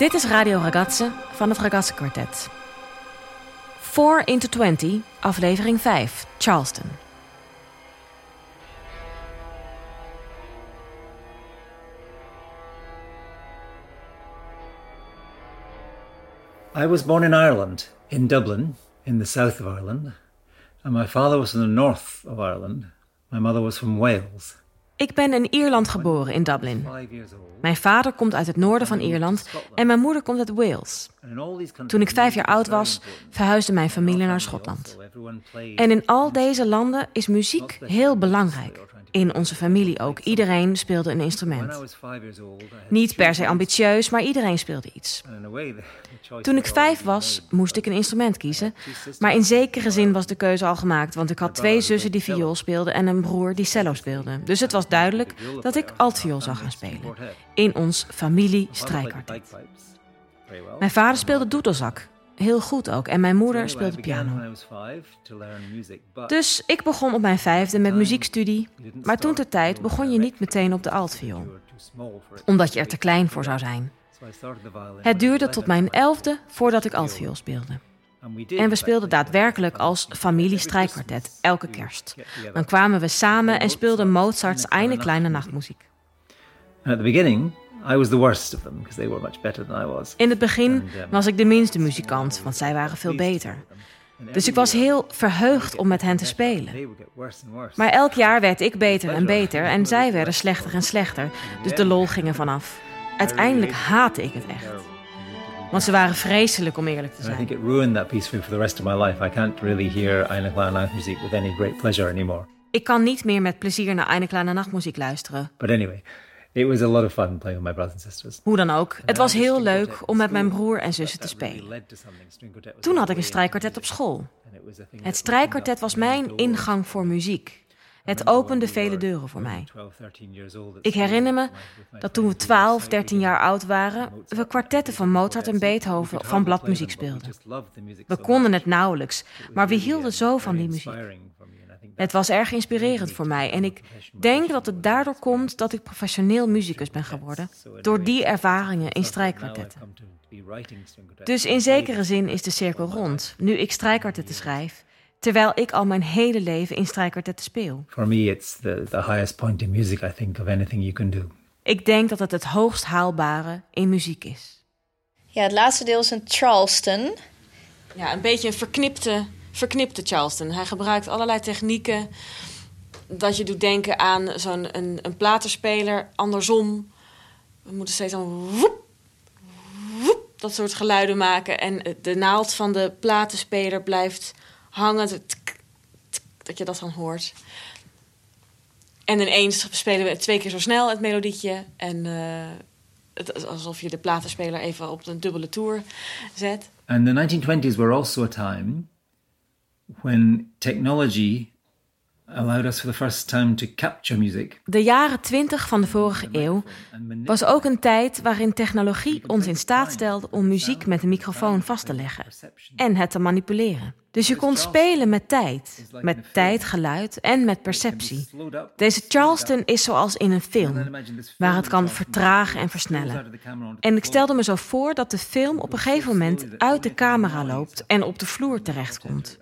Dit is Radio Ragazze van het Ragazze Quartet. 4 into 20, aflevering 5, Charleston. I was born in Ireland, in Dublin, in the south of Ireland, and my father was from the north of Ireland. My mother was from Wales. Ik ben in Ierland geboren, in Dublin. Mijn vader komt uit het noorden van Ierland en mijn moeder komt uit Wales. Toen ik vijf jaar oud was, verhuisde mijn familie naar Schotland. En in al deze landen is muziek heel belangrijk. In onze familie ook. Iedereen speelde een instrument. Niet per se ambitieus, maar iedereen speelde iets. Toen ik vijf was, moest ik een instrument kiezen. Maar in zekere zin was de keuze al gemaakt, want ik had twee zussen die viool speelden en een broer die cello speelde. Dus het was duidelijk dat ik altviool zou gaan spelen. In ons familie My Mijn vader speelde doedelzak. Heel goed ook. En mijn moeder speelde piano. Dus ik begon op mijn vijfde met muziekstudie. Maar toen ter tijd begon je niet meteen op de altviool. Omdat je er te klein voor zou zijn. Het duurde 11. tot mijn elfde voordat ik altviool speelde. En we speelden daadwerkelijk als familie strijkkwartet, elke kerst. Dan kwamen we samen en speelden Mozarts Eine kleine nachtmuziek. And at the beginning, I was the worst of them because they were much better than I was. In het begin was ik de minste muzikant, want zij waren veel beter. Dus ik was heel verheugd om met hen te spelen. Maar elk jaar werd ik beter en beter en zij werden slechter en slechter. Dus de lol ging er vanaf. Uiteindelijk haatte ik het echt. Want ze waren vreselijk om eerlijk te And I think zijn. it ruined that piece for me for the rest of my life. I can't really hear Eine kleine Nachtmusik with any great pleasure anymore. Ik kan niet meer met plezier naar Eine kleine nachtmuziek luisteren. But anyway, it was a lot of fun playing with my brothers and sisters. Hoe dan ook, het was I heel leuk om met mijn broer en zussen te spelen. Toen had ik een strijkkwartet op school. Het strijkkwartet was mijn ingang voor muziek. Het opende we vele deuren voor mij. 12, 13 years old at Ik herinner me dat toen we friends, we were 12, so 13 eager jaar oud waren, we kwartetten van Mozart en Beethoven van bladmuziek speelden. We konden het nauwelijks, maar we hielden zo van die muziek. Het was erg inspirerend voor mij en ik denk dat het daardoor komt dat ik professioneel muzikus ben geworden, door die ervaringen in strijkkwartetten. Dus in zekere zin is de cirkel rond, nu ik strijkkwartetten schrijf, terwijl ik al mijn hele leven in strijkkwartetten speel. For me, it's the, the highest point in music, I think, of anything you can do. Ik denk dat het het hoogst haalbare in muziek is. Ja, het laatste deel is een Charleston. Ja, een beetje een verknipte, verknipte Charleston. Hij gebruikt allerlei technieken dat je doet denken aan zo'n een, een platenspeler. Andersom, we moeten steeds zo'n woep, dat soort geluiden maken. En de naald van de platenspeler blijft hangen. Dat je dat dan hoort. En ineens spelen we twee keer zo snel het melodietje. En eh, het alsof je de platenspeler even op een dubbele toer zet. And the 1920s were also a time when technology allowed us for the first time to capture music. De jaren 20 van de vorige eeuw was ook een tijd waarin technologie ons in staat stelde om muziek met een microfoon vast te leggen en het te manipuleren. Dus je kon spelen met tijd, met tijd, geluid en met perceptie. Deze Charleston is zoals in een film, waar het kan vertragen en versnellen. En ik stelde me zo voor dat de film op een gegeven moment uit de camera loopt en op de vloer terechtkomt.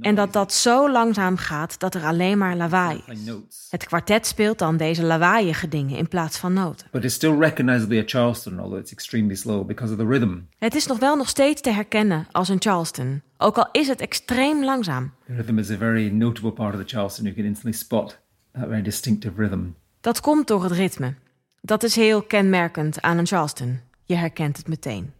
En dat dat zo langzaam gaat dat er alleen maar lawaai is. Het kwartet speelt dan deze lawaaiige dingen in plaats van noten. But it's still recognizably a Charleston, although it's extremely slow because of the rhythm. Het is nog wel nog steeds te herkennen als een Charleston, ook al is het extreem langzaam. The rhythm is a very notable part of the Charleston. You can instantly spot that very distinctive rhythm. Dat komt door het ritme. Dat is heel kenmerkend aan een Charleston. Je herkent het meteen.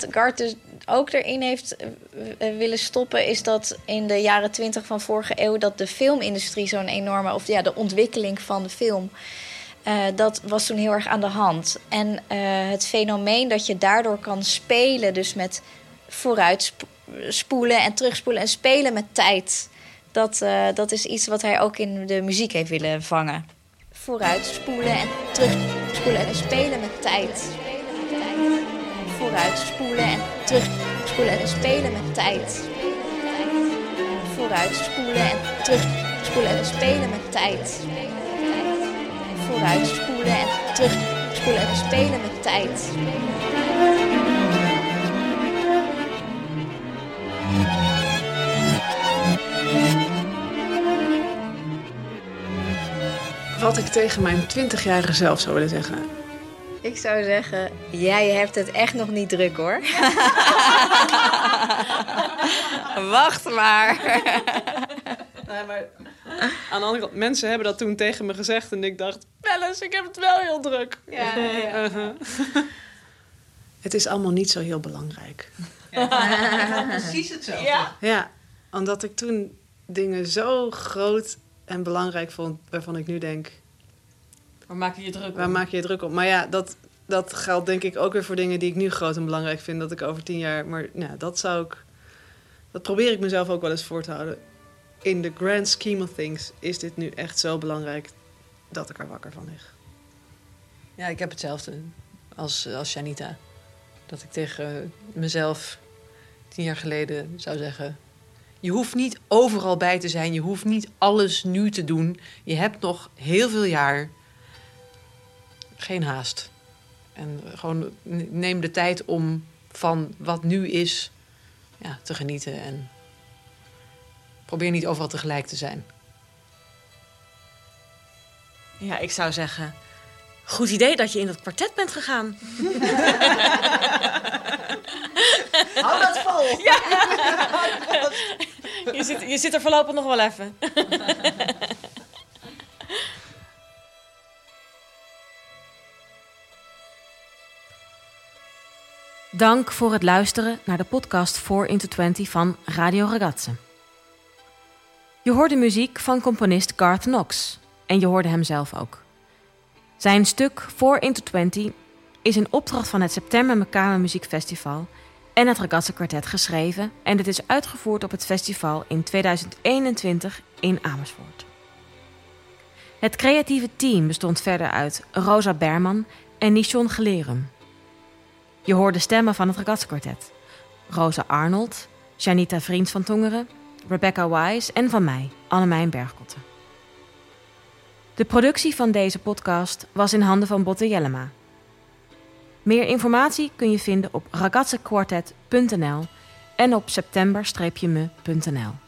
Wat Gart dus ook erin heeft uh, willen stoppen, is dat in de jaren twintig van vorige eeuw dat de filmindustrie zo'n enorme, of ja, de ontwikkeling van de film. Uh, dat was toen heel erg aan de hand. En het fenomeen dat je daardoor kan spelen, dus met vooruitspoelen en terugspoelen en spelen met tijd. Dat, dat is iets wat hij ook in de muziek heeft willen vangen. Vooruitspoelen en terugspoelen en spelen met tijd vooruit spoelen en terug spoelen en spelen met tijd. Vooruit spoelen en terug spoelen en spelen met tijd. Vooruit spoelen en terug spoelen en spelen met tijd. Wat ik tegen mijn 20-jarige zelf zou willen zeggen. Ik zou zeggen, jij hebt het echt nog niet druk hoor. Wacht maar. Nee, maar aan de andere kant, mensen hebben dat toen tegen me gezegd en ik dacht, Welles, ik heb het wel heel druk. Ja, ja. Uh-huh. Het is allemaal niet zo heel belangrijk. Ja, precies hetzelfde. Ja. ja, omdat ik toen dingen zo groot en belangrijk vond, waarvan ik nu denk, Waar maak je je druk op? Waar maak je je druk op? Maar ja, dat, dat geldt denk ik ook weer voor dingen die ik nu groot en belangrijk vind. Dat ik over tien jaar. Maar nou, dat zou ik. Dat probeer ik mezelf ook wel eens voor te houden. In the grand scheme of things is dit nu echt zo belangrijk dat ik er wakker van lig. Ja, ik heb hetzelfde als, als Janita. Dat ik tegen mezelf tien jaar geleden zou zeggen: Je hoeft niet overal bij te zijn. Je hoeft niet alles nu te doen. Je hebt nog heel veel jaar geen haast. En gewoon neem de tijd om van wat nu is ja, te genieten. En probeer niet overal tegelijk te zijn. Ja, ik zou zeggen. Goed idee dat je in dat kwartet bent gegaan. Hou dat vol. Ja. Je, zit, je zit er voorlopig nog wel even. Dank voor het luisteren naar de podcast 4 into 20 van Radio Ragazze. Je hoorde muziek van componist Garth Knox en je hoorde hem zelf ook. Zijn stuk 4 into 20 is in opdracht van het September Mekame Muziekfestival en het Ragazze Quartet geschreven en het is uitgevoerd op het festival in 2021 in Amersfoort. Het creatieve team bestond verder uit Rosa Berman en Nishon Gelerum. Je hoorde stemmen van het Ragazzi-kwartet. Rosa Arnold, Janita Vriends van Tongeren, Rebecca Wise en van mij, Annemijn Bergkotten. De productie van deze podcast was in handen van Botte Jellema. Meer informatie kun je vinden op ragazzequartet.nl en op september-me.nl.